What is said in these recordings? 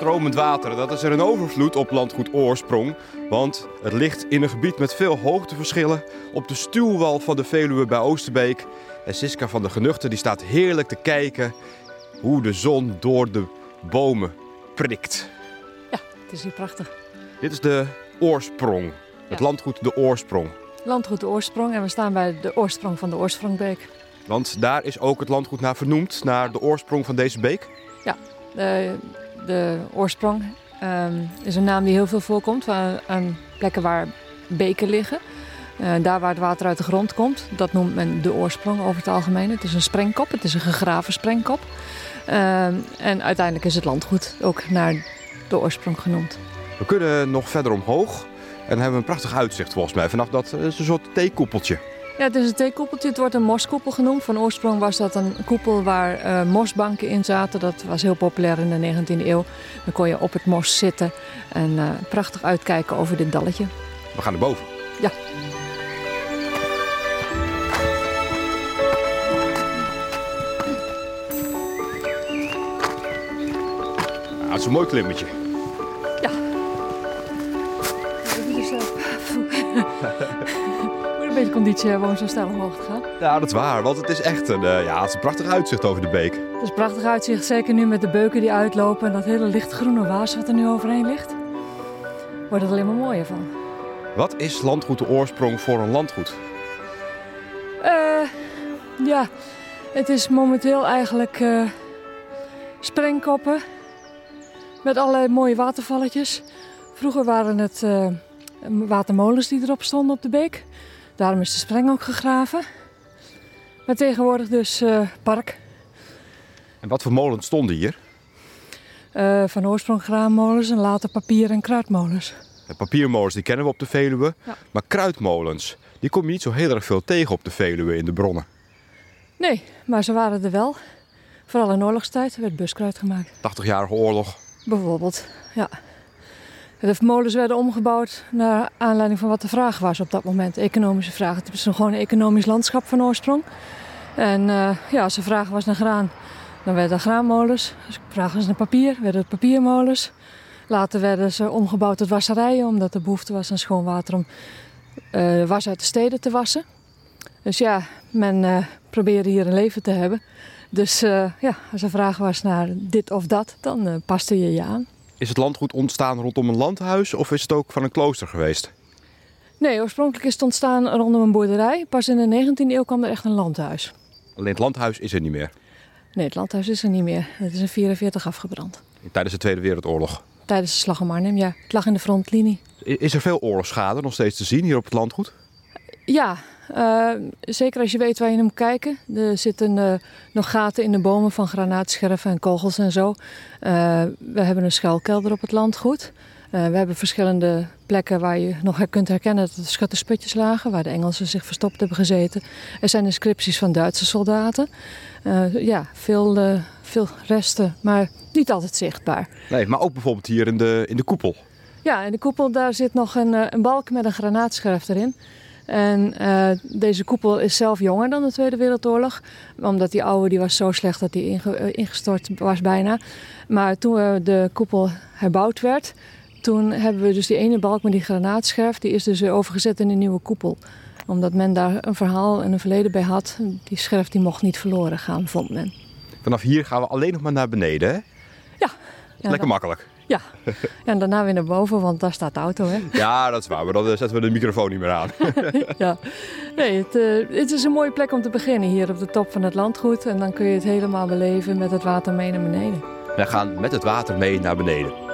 stromend water, dat is er een overvloed op landgoed Oorsprong. Want het ligt in een gebied met veel hoogteverschillen op de stuwwal van de Veluwe bij Oosterbeek. En Siska van de Genuchten die staat heerlijk te kijken hoe de zon door de bomen prikt. Ja, het is hier prachtig. Dit is de Oorsprong, het Ja. landgoed de Oorsprong. Landgoed de Oorsprong en we staan bij de oorsprong van de Oorsprongbeek. Want daar is ook het landgoed naar vernoemd, naar de oorsprong van deze beek. De, de oorsprong ehm, is een naam die heel veel voorkomt aan, plekken waar beken liggen. Eh, daar waar het water uit de grond komt, dat noemt men de oorsprong over het algemeen. Het is een sprengkop, het is een gegraven sprengkop. Ehm, en uiteindelijk is het landgoed ook naar de oorsprong genoemd. We kunnen nog verder omhoog en hebben een prachtig uitzicht volgens mij. Vanaf dat eh, is een soort theekoepeltje. Ja, het is een theekoepeltje. Het wordt een moskoepel genoemd. Van oorsprong was dat een koepel waar eh, mosbanken in zaten. Dat was heel populair in de 19e eeuw. Dan kon je op het mos zitten en eh, prachtig uitkijken over dit dalletje. We gaan naar boven. Ja. Ja, het is een mooi klimmetje. Ja. beetje conditie hebben om zo snel omhoog te gaan. Ja, dat is waar, want het is echt een, eh, ja, het is een prachtig uitzicht over de beek. Het is een prachtig uitzicht, zeker nu met de beuken die uitlopen en dat hele lichtgroene waas wat er nu overheen ligt. Wordt het alleen maar mooier van. Wat is landgoed de oorsprong voor een landgoed? Eh, ja, het is momenteel eigenlijk sprengkoppen met allerlei mooie watervalletjes. Vroeger waren het eh, watermolens die erop stonden op de beek. Daarom is de spreng ook gegraven. Maar tegenwoordig dus eh, park. En wat voor molens stonden hier? Eh, van oorsprong graanmolens en later papier- en kruidmolens. De papiermolens die kennen we op de Veluwe, Ja. maar kruidmolens, die kom je niet zo heel erg veel tegen op de Veluwe in de bronnen. Nee, maar ze waren er wel. Vooral in oorlogstijd werd buskruid gemaakt. 80-jarige oorlog. Bijvoorbeeld, ja. De molens werden omgebouwd naar aanleiding van wat de vraag was op dat moment. Economische vraag. Het is een gewoon een economisch landschap van oorsprong. En eh, ja, als er vraag was naar graan, dan werden er graanmolens. Als er vraag was naar papier, werden het papiermolens. Later werden ze omgebouwd tot wasserijen, omdat er behoefte was aan schoon water om eh, was uit de steden te wassen. Dus ja, men eh, probeerde hier een leven te hebben. Dus ja, als er vraag was naar dit of dat, dan paste je je aan. Is het landgoed ontstaan rondom een landhuis of is het ook van een klooster geweest? Nee, oorspronkelijk is het ontstaan rondom een boerderij. Pas in de 19e eeuw kwam er echt een landhuis. Alleen het landhuis is er niet meer. Nee, het landhuis is er niet meer. Het is in 44 afgebrand. Tijdens de Tweede Wereldoorlog. Tijdens de slag om Arnhem, ja. Het lag in de frontlinie. Is er veel oorlogsschade nog steeds te zien hier op het landgoed? Ja, eh, zeker als je weet waar je naar moet kijken. Er zitten eh, nog gaten in de bomen van granaatscherven en kogels en zo. Eh, we hebben een schuilkelder op het landgoed. We hebben verschillende plekken waar je nog kunt herkennen dat er schuttersputjes lagen, waar de Engelsen zich verstopt hebben gezeten. Er zijn inscripties van Duitse soldaten. Ja, veel, veel resten, maar niet altijd zichtbaar. Nee, maar ook bijvoorbeeld hier in de, in de koepel. Ja, in de koepel daar zit nog een, een balk met een granaatscherf erin. En eh, deze koepel is zelf jonger dan de Tweede Wereldoorlog. Omdat die oude die was zo slecht dat die inge- eh, ingestort was bijna. Maar toen eh, de koepel herbouwd werd, toen hebben we dus die ene balk met die granaatscherf, die is dus weer overgezet in een nieuwe koepel. Omdat men daar een verhaal en een verleden bij had. Die scherf die mocht niet verloren gaan, vond men. Vanaf hier gaan we alleen nog maar naar beneden. Hè? Ja, Lekker makkelijk. Ja, en daarna weer naar boven, want daar staat de auto, hè. Ja, dat is waar. Maar dan zetten we de microfoon niet meer aan. Ja, nee, het, eh, het is een mooie plek om te beginnen hier op de top van het landgoed. En dan kun je het helemaal beleven met het water mee naar beneden. Wij gaan met het water mee naar beneden.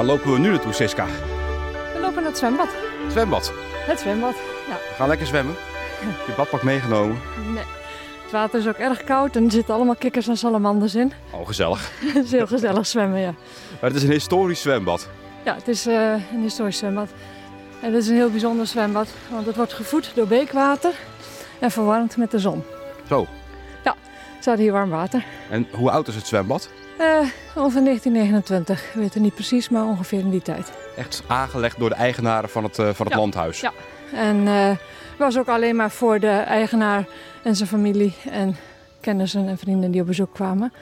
Waar lopen we nu naartoe, Siska? We lopen naar het zwembad. Zwembad. Het zwembad, ja. We gaan lekker zwemmen. Heb je badpak meegenomen? Nee. Het water is ook erg koud en er zitten allemaal kikkers en salamanders in. Oh, gezellig. Het is heel gezellig zwemmen, ja. Maar het is een historisch zwembad. Ja, het is eh, een historisch zwembad. En het is een heel bijzonder zwembad, want het wordt gevoed door beekwater en verwarmd met de zon. Zo. staat hier warm water. En hoe oud is het zwembad? Ongeveer 1929, ik weet het niet precies, maar ongeveer in die tijd. Echt aangelegd door de eigenaren van het, uh, van het landhuis? Ja, en uh, was ook alleen maar voor de eigenaar en zijn familie en kennissen en vrienden die op bezoek kwamen.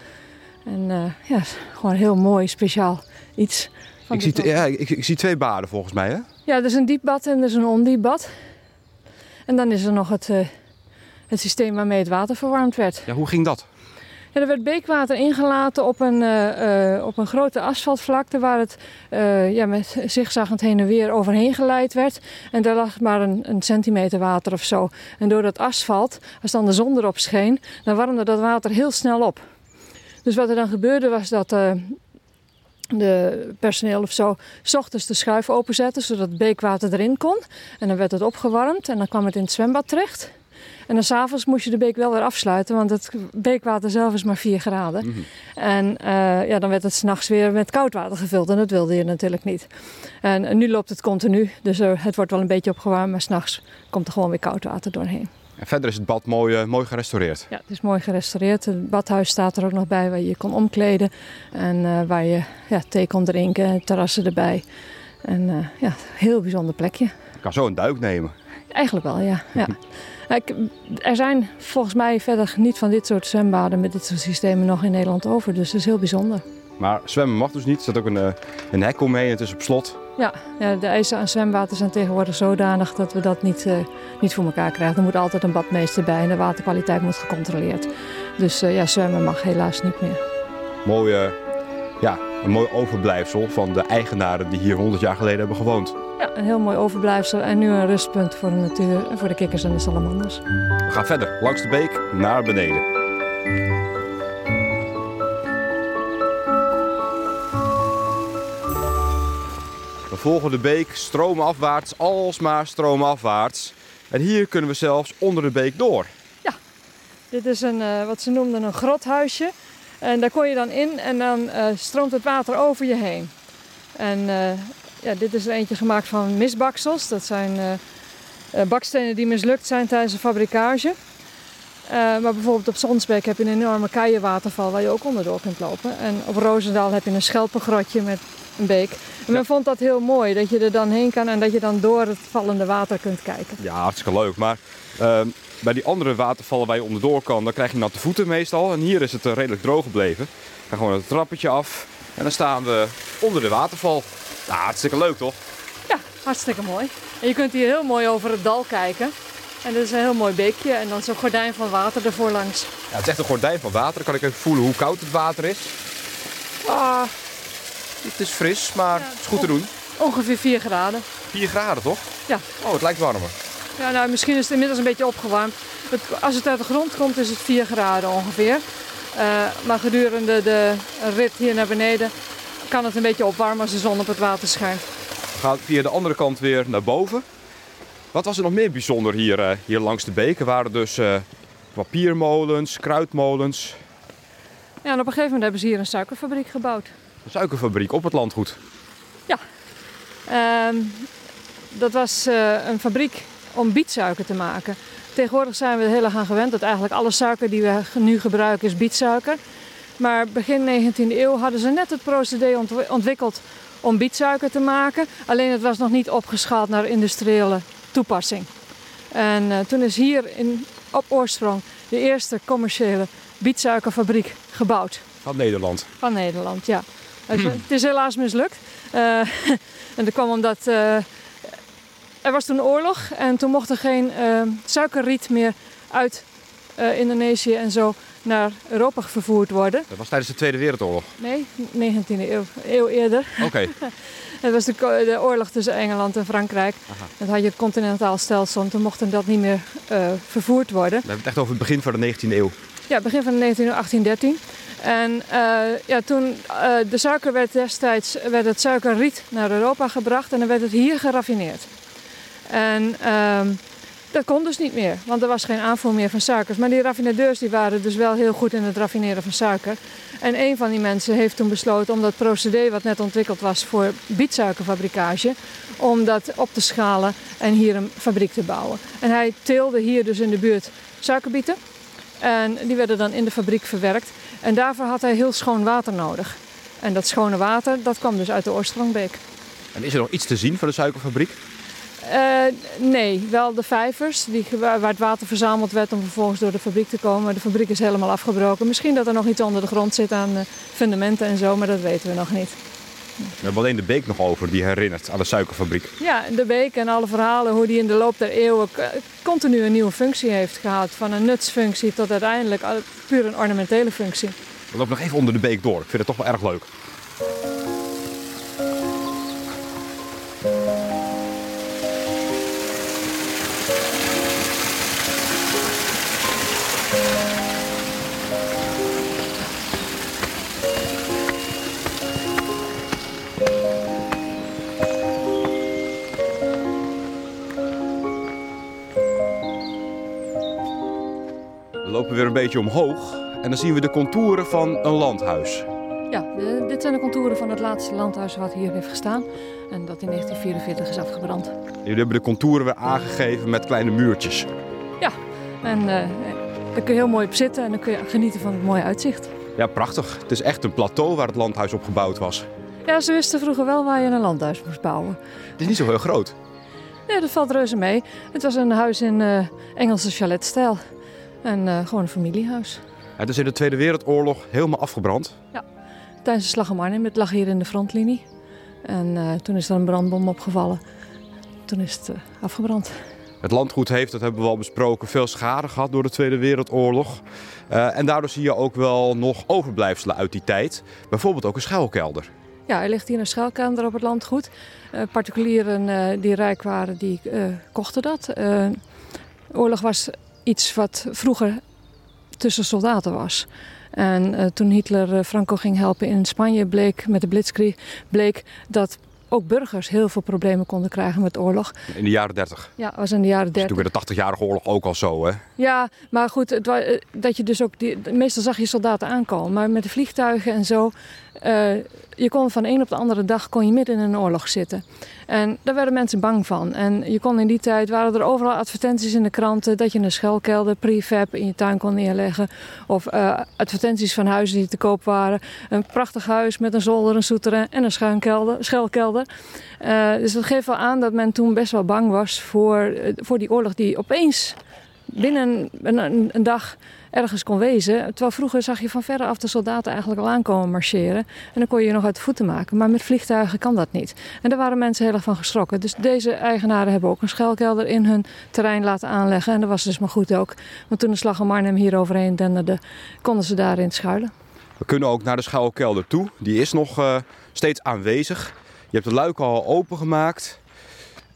En ja, gewoon heel mooi, speciaal iets. Ik zie, ja, ik, ik, zie twee baden volgens mij, hè? Ja, er is een diep bad en er is een ondiep bad. En dan is er nog het, het systeem waarmee het water verwarmd werd. Ja, hoe ging dat? Er werd beekwater ingelaten op een, uh, uh, op een grote asfaltvlakte waar het uh, ja, met zigzaggend heen en weer overheen geleid werd. En daar lag maar een, een, centimeter water of zo. En door dat asfalt, als dan de zon erop scheen, dan warmde dat water heel snel op. Dus wat er dan gebeurde was dat de personeel of zo s ochtends de schuif openzette zodat het beekwater erin kon. En dan werd het opgewarmd en dan kwam het in het zwembad terecht. En dan s'avonds moest je de beek wel weer afsluiten, want het beekwater zelf is maar 4 graden. Mhm. En uh, ja, dan werd het s'nachts weer met koud water gevuld en dat wilde je natuurlijk niet. En, nu loopt het continu, dus er, het wordt wel een beetje opgewarmd, maar s'nachts komt er gewoon weer koud water doorheen. En verder is het bad mooi, uh, mooi gerestaureerd. Ja, het is mooi gerestaureerd. Het badhuis staat er ook nog bij waar je je kon omkleden. En uh, waar je ja, thee kon drinken, terrassen erbij. En uh, ja, heel bijzonder plekje. Je kan zo een duik nemen. Eigenlijk wel, ja. ja. er zijn volgens mij verder niet van dit soort zwembaden met dit soort systemen nog in Nederland over. Dus dat is heel bijzonder. Maar zwemmen mag dus niet. Er staat ook een, eh, een hek omheen. Het is op slot. Ja, ja, de eisen aan zwemwater zijn tegenwoordig zodanig dat we dat niet, uh, niet voor elkaar krijgen. Er moet altijd een badmeester bij en de waterkwaliteit moet gecontroleerd. Dus uh, ja, zwemmen mag helaas niet meer. Mooie, ja, een mooi overblijfsel van de eigenaren die hier 100 jaar geleden hebben gewoond. Ja, een heel mooi overblijfsel en nu een rustpunt voor de natuur en voor de kikkers en de salamanders. We gaan verder langs de beek naar beneden. We volgen de beek stroomafwaarts, alsmaar stroomafwaarts. En hier kunnen we zelfs onder de beek door. Ja, dit is een, uh, wat ze noemden een grothuisje. En daar kon je dan in en dan uh, stroomt het water over je heen. En uh, ja, dit is er eentje gemaakt van misbaksels. Dat zijn uh, bakstenen die mislukt zijn tijdens de fabrikage. Uh, maar bijvoorbeeld op Zonsbeek heb je een enorme keienwaterval waar je ook onderdoor kunt lopen. En op Roosendaal heb je een schelpengrotje met een beek. En men vond dat heel mooi, dat je er dan heen kan en dat je dan door het vallende water kunt kijken. Ja, hartstikke leuk. Maar uh, bij die andere watervallen waar je onderdoor kan, dan krijg je natte voeten meestal. En hier is het redelijk droog gebleven. We gaan gewoon het trappetje af en dan staan we onder de waterval. Nou, hartstikke leuk toch? Ja, hartstikke mooi. En je kunt hier heel mooi over het dal kijken. En dit is een heel mooi beekje en dan zo'n gordijn van water ervoor langs. Ja, het is echt een gordijn van water. Dan kan ik even voelen hoe koud het water is. Ah, het is fris, maar het is goed te doen. Ongeveer 4 graden. 4 graden toch? Ja. Oh, het lijkt warmer. Ja, nou misschien is het inmiddels een beetje opgewarmd. Het, als het uit de grond komt is het 4 graden ongeveer. Uh, maar gedurende de rit hier naar beneden kan het een beetje opwarmen als de zon op het water schijnt. We gaan via de andere kant weer naar boven. Wat was er nog meer bijzonder hier, uh, hier langs de beek? Er waren dus uh, papiermolens, kruidmolens. Ja, en op een gegeven moment hebben ze hier een suikerfabriek gebouwd. Een suikerfabriek op het landgoed? Ja. Uh, dat was uh, een fabriek om bietsuiker te maken. Tegenwoordig zijn we er heel erg aan gewend dat eigenlijk alle suiker die we nu gebruiken is bietsuiker. Maar begin 19e eeuw hadden ze net het procedé ontwikkeld om bietsuiker te maken. Alleen het was nog niet opgeschaald naar industriële toepassing. En uh, toen is hier in, op oorsprong de eerste commerciële bietsuikerfabriek gebouwd. Van Nederland? Van Nederland, ja. Het, het is helaas mislukt. Uh, en dat kwam omdat uh, er was toen oorlog en toen mocht er geen suikerriet meer uit Indonesië en zo naar Europa vervoerd worden. Dat was tijdens de Tweede Wereldoorlog? Nee, 19e eeuw, eeuw eerder. Oké. Okay. het was de, de, oorlog tussen Engeland en Frankrijk. Aha. Dan had je het continentaal stelsel en toen mocht dat niet meer uh, vervoerd worden. We hebben het echt over het begin van de 19e eeuw. Ja, begin van de 19e eeuw, 1813. En uh, ja, toen uh, de suiker werd destijds, werd het suikerriet naar Europa gebracht en dan werd het hier geraffineerd. En ehm, dat kon dus niet meer, want er was geen aanvoer meer van suikers. Maar die raffinadeurs die waren dus wel heel goed in het raffineren van suiker. En een van die mensen heeft toen besloten om dat procedé wat net ontwikkeld was voor bietsuikerfabrikage, om dat op te schalen en hier een fabriek te bouwen. En hij teelde hier dus in de buurt suikerbieten. En die werden dan in de fabriek verwerkt. En daarvoor had hij heel schoon water nodig. En dat schone water, dat kwam dus uit de Oorstrongbeek. En is er nog iets te zien van de suikerfabriek? Uh, nee, wel de vijvers die, waar het water verzameld werd om vervolgens door de fabriek te komen. De fabriek is helemaal afgebroken. Misschien dat er nog iets onder de grond zit aan uh, fundamenten en zo, maar dat weten we nog niet. We hebben alleen de beek nog over die herinnert aan de suikerfabriek. Ja, de beek en alle verhalen hoe die in de loop der eeuwen continu een nieuwe functie heeft gehad. Van een nutsfunctie tot uiteindelijk puur een ornamentele functie. We lopen nog even onder de beek door. Ik vind het toch wel erg leuk. Beetje omhoog en dan zien we de contouren van een landhuis. Ja, dit zijn de contouren van het laatste landhuis wat hier heeft gestaan. En dat in 1944 is afgebrand. Jullie hebben de contouren weer aangegeven met kleine muurtjes. Ja, en uh, daar kun je heel mooi op zitten en dan kun je genieten van het mooie uitzicht. Ja, prachtig. Het is echt een plateau waar het landhuis op gebouwd was. Ja, ze wisten vroeger wel waar je een landhuis moest bouwen. Het is niet zo heel groot. Nee, dat valt reuze mee. Het was een huis in uh, Engelse chaletstijl. En uh, gewoon een familiehuis. Het is in de Tweede Wereldoorlog helemaal afgebrand. Ja, tijdens de slag om Arnhem. Het lag hier in de frontlinie. En uh, toen is er een brandbom opgevallen. Toen is het uh, afgebrand. Het landgoed heeft, dat hebben we al besproken, veel schade gehad door de Tweede Wereldoorlog. En daardoor zie je ook wel nog overblijfselen uit die tijd. Bijvoorbeeld ook een schuilkelder. Ja, er ligt hier een schuilkelder op het landgoed. particulieren die rijk waren, die kochten dat. de oorlog was iets wat vroeger tussen soldaten was. En uh, toen Hitler uh, Franco ging helpen in Spanje, bleek met de Blitzkrieg, bleek dat ook burgers heel veel problemen konden krijgen met oorlog. In de jaren 30? Ja, was in de jaren 30. toen werd de 80-jarige oorlog ook al zo, hè? Ja, maar goed, het, dat je dus ook... Die, meestal zag je soldaten aankomen, maar met de vliegtuigen en zo... Uh, je kon van de een op de andere dag kon je midden in een oorlog zitten. En daar werden mensen bang van. En je kon in die tijd, waren er overal advertenties in de kranten... dat je een schuilkelder, prefab in je tuin kon neerleggen. Of uh, advertenties van huizen die te koop waren. Een prachtig huis met een zolder, een souterrain en een schuilkelder. schuilkelder. Uh, dus dat geeft wel aan dat men toen best wel bang was voor, voor die oorlog die opeens binnen een, een, dag ergens kon wezen. Terwijl vroeger zag je van verre af de soldaten eigenlijk al aankomen marcheren. En dan kon je je nog uit de voeten maken. Maar met vliegtuigen kan dat niet. En daar waren mensen heel erg van geschrokken. Dus deze eigenaren hebben ook een schuilkelder in hun terrein laten aanleggen. En dat was dus maar goed ook. Want toen de slag om Arnhem hier overheen denderde, konden ze daarin schuilen. We kunnen ook naar de schuilkelder toe. Die is nog uh, steeds aanwezig. Je hebt de luiken al opengemaakt.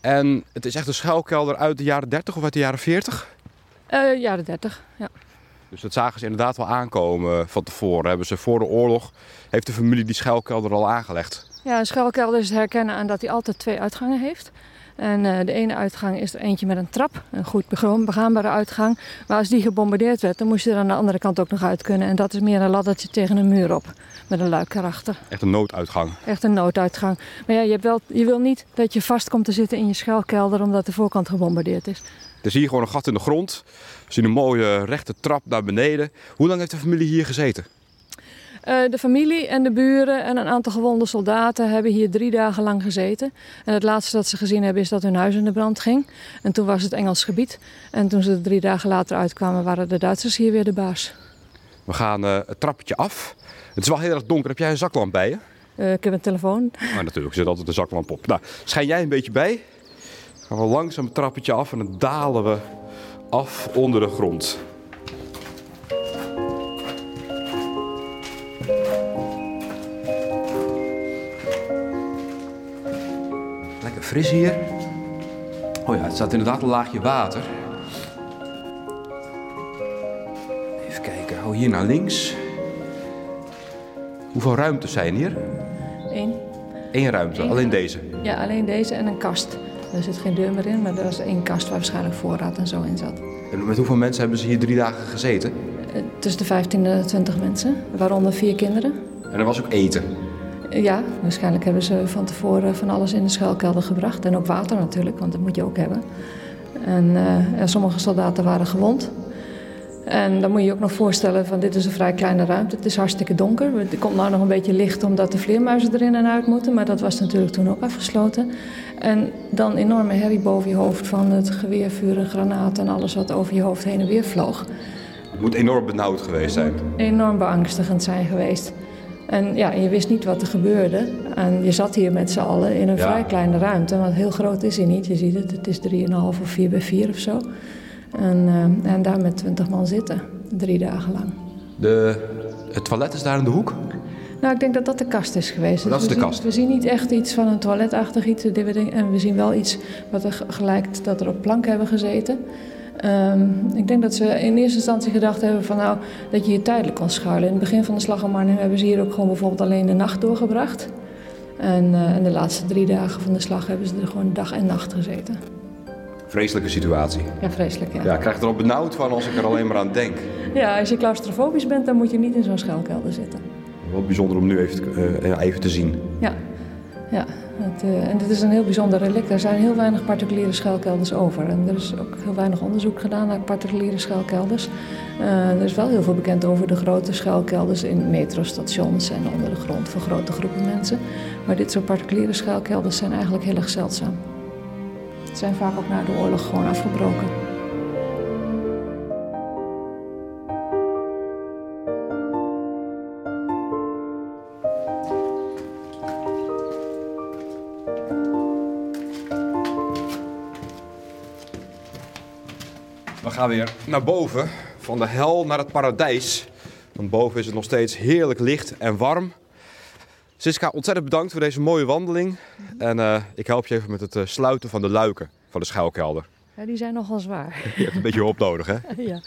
En het is echt een schuilkelder uit de jaren 30 of uit de jaren 40? Uh, jaren 30, ja. Dus dat zagen ze inderdaad wel aankomen van tevoren. Hebben ze voor de oorlog, heeft de familie die schuilkelder al aangelegd? Ja, een schuilkelder is te herkennen aan dat hij altijd twee uitgangen heeft. En uh, de ene uitgang is er eentje met een trap, een goed begaanbare uitgang. Maar als die gebombardeerd werd, dan moest je er aan de andere kant ook nog uit kunnen. En dat is meer een laddertje tegen een muur op, met een luik erachter. Echt een nooduitgang? Echt een nooduitgang. Maar ja, je, hebt wel, je wil niet dat je vast komt te zitten in je schuilkelder omdat de voorkant gebombardeerd is. Er zie je gewoon een gat in de grond. We zien een mooie rechte trap naar beneden. Hoe lang heeft de familie hier gezeten? Uh, de familie en de buren en een aantal gewonde soldaten hebben hier drie dagen lang gezeten. En het laatste dat ze gezien hebben is dat hun huis in de brand ging. En toen was het Engels gebied. En toen ze drie dagen later uitkwamen waren de Duitsers hier weer de baas. We gaan uh, het trappetje af. Het is wel heel erg donker. Heb jij een zaklamp bij je? Uh, ik heb een telefoon. Maar natuurlijk, er zit altijd een zaklamp op. Nou, schijn jij een beetje bij? Gaan we langzaam het trappetje af en dan dalen we af onder de grond. Lekker fris hier. Oh ja, het staat inderdaad een laagje water. Even kijken, hou hier naar links. Hoeveel ruimtes zijn hier? Eén. Eén ruimte, Eén. alleen deze? Ja, alleen deze en een kast. Er zit geen deur meer in, maar er was één kast waar waarschijnlijk voorraad en zo in zat. En met hoeveel mensen hebben ze hier drie dagen gezeten? Uh, tussen de 15 en 20 mensen, waaronder vier kinderen. En er was ook eten? Ja, waarschijnlijk hebben ze van tevoren van alles in de schuilkelder gebracht. En ook water natuurlijk, want dat moet je ook hebben. En, uh, en sommige soldaten waren gewond. En dan moet je je ook nog voorstellen van dit is een vrij kleine ruimte. Het is hartstikke donker. Er komt nou nog een beetje licht omdat de vleermuizen erin en uit moeten. Maar dat was natuurlijk toen ook afgesloten. En dan enorme herrie boven je hoofd van het geweervuur en granaten en alles wat over je hoofd heen en weer vloog. Het moet enorm benauwd geweest zijn. Enorm beangstigend zijn geweest. En ja, je wist niet wat er gebeurde. En je zat hier met z'n allen in een Ja. vrij kleine ruimte. Want heel groot is hij niet. Je ziet het, het is 3,5 of 4 bij 4 of zo. En, eh, en daar met 20 man zitten. Drie dagen lang. De, het toilet is daar in de hoek. Nou, ik denk dat dat de kast is geweest. Dat is we de zien, kast. We zien niet echt iets van een toiletachtig iets. En we zien wel iets wat er ge- lijkt dat er op plank hebben gezeten. Ehm, ik denk dat ze in eerste instantie gedacht hebben van nou, dat je hier tijdelijk kon schuilen. In het begin van de slag om Arnhem hebben ze hier ook gewoon bijvoorbeeld alleen de nacht doorgebracht. En, eh, en de laatste drie dagen van de slag hebben ze er gewoon dag en nacht gezeten. Vreselijke situatie. Ja, vreselijk ja. Ja, ik krijg er al benauwd van als ik er alleen maar aan denk. Ja, als je claustrofobisch bent, dan moet je niet in zo'n schuilkelder zitten. Wel bijzonder om nu even te, eh, even te zien. Ja, ja. Het, eh, en dit is een heel bijzonder relict. Er zijn heel weinig particuliere schuilkelders over. En er is ook heel weinig onderzoek gedaan naar particuliere schuilkelders. Eh, er is wel heel veel bekend over de grote schuilkelders in metrostations en onder de grond voor grote groepen mensen. Maar dit soort particuliere schuilkelders zijn eigenlijk heel erg zeldzaam. Zijn vaak ook na de oorlog gewoon afgebroken. We gaan weer naar boven, van de hel naar het paradijs. Want boven is het nog steeds heerlijk licht en warm. Siska, ontzettend bedankt voor deze mooie wandeling. En eh, ik help je even met het eh, sluiten van de luiken van de schuilkelder. Ja, die zijn nogal zwaar. Je hebt een beetje hulp nodig, hè? Ja.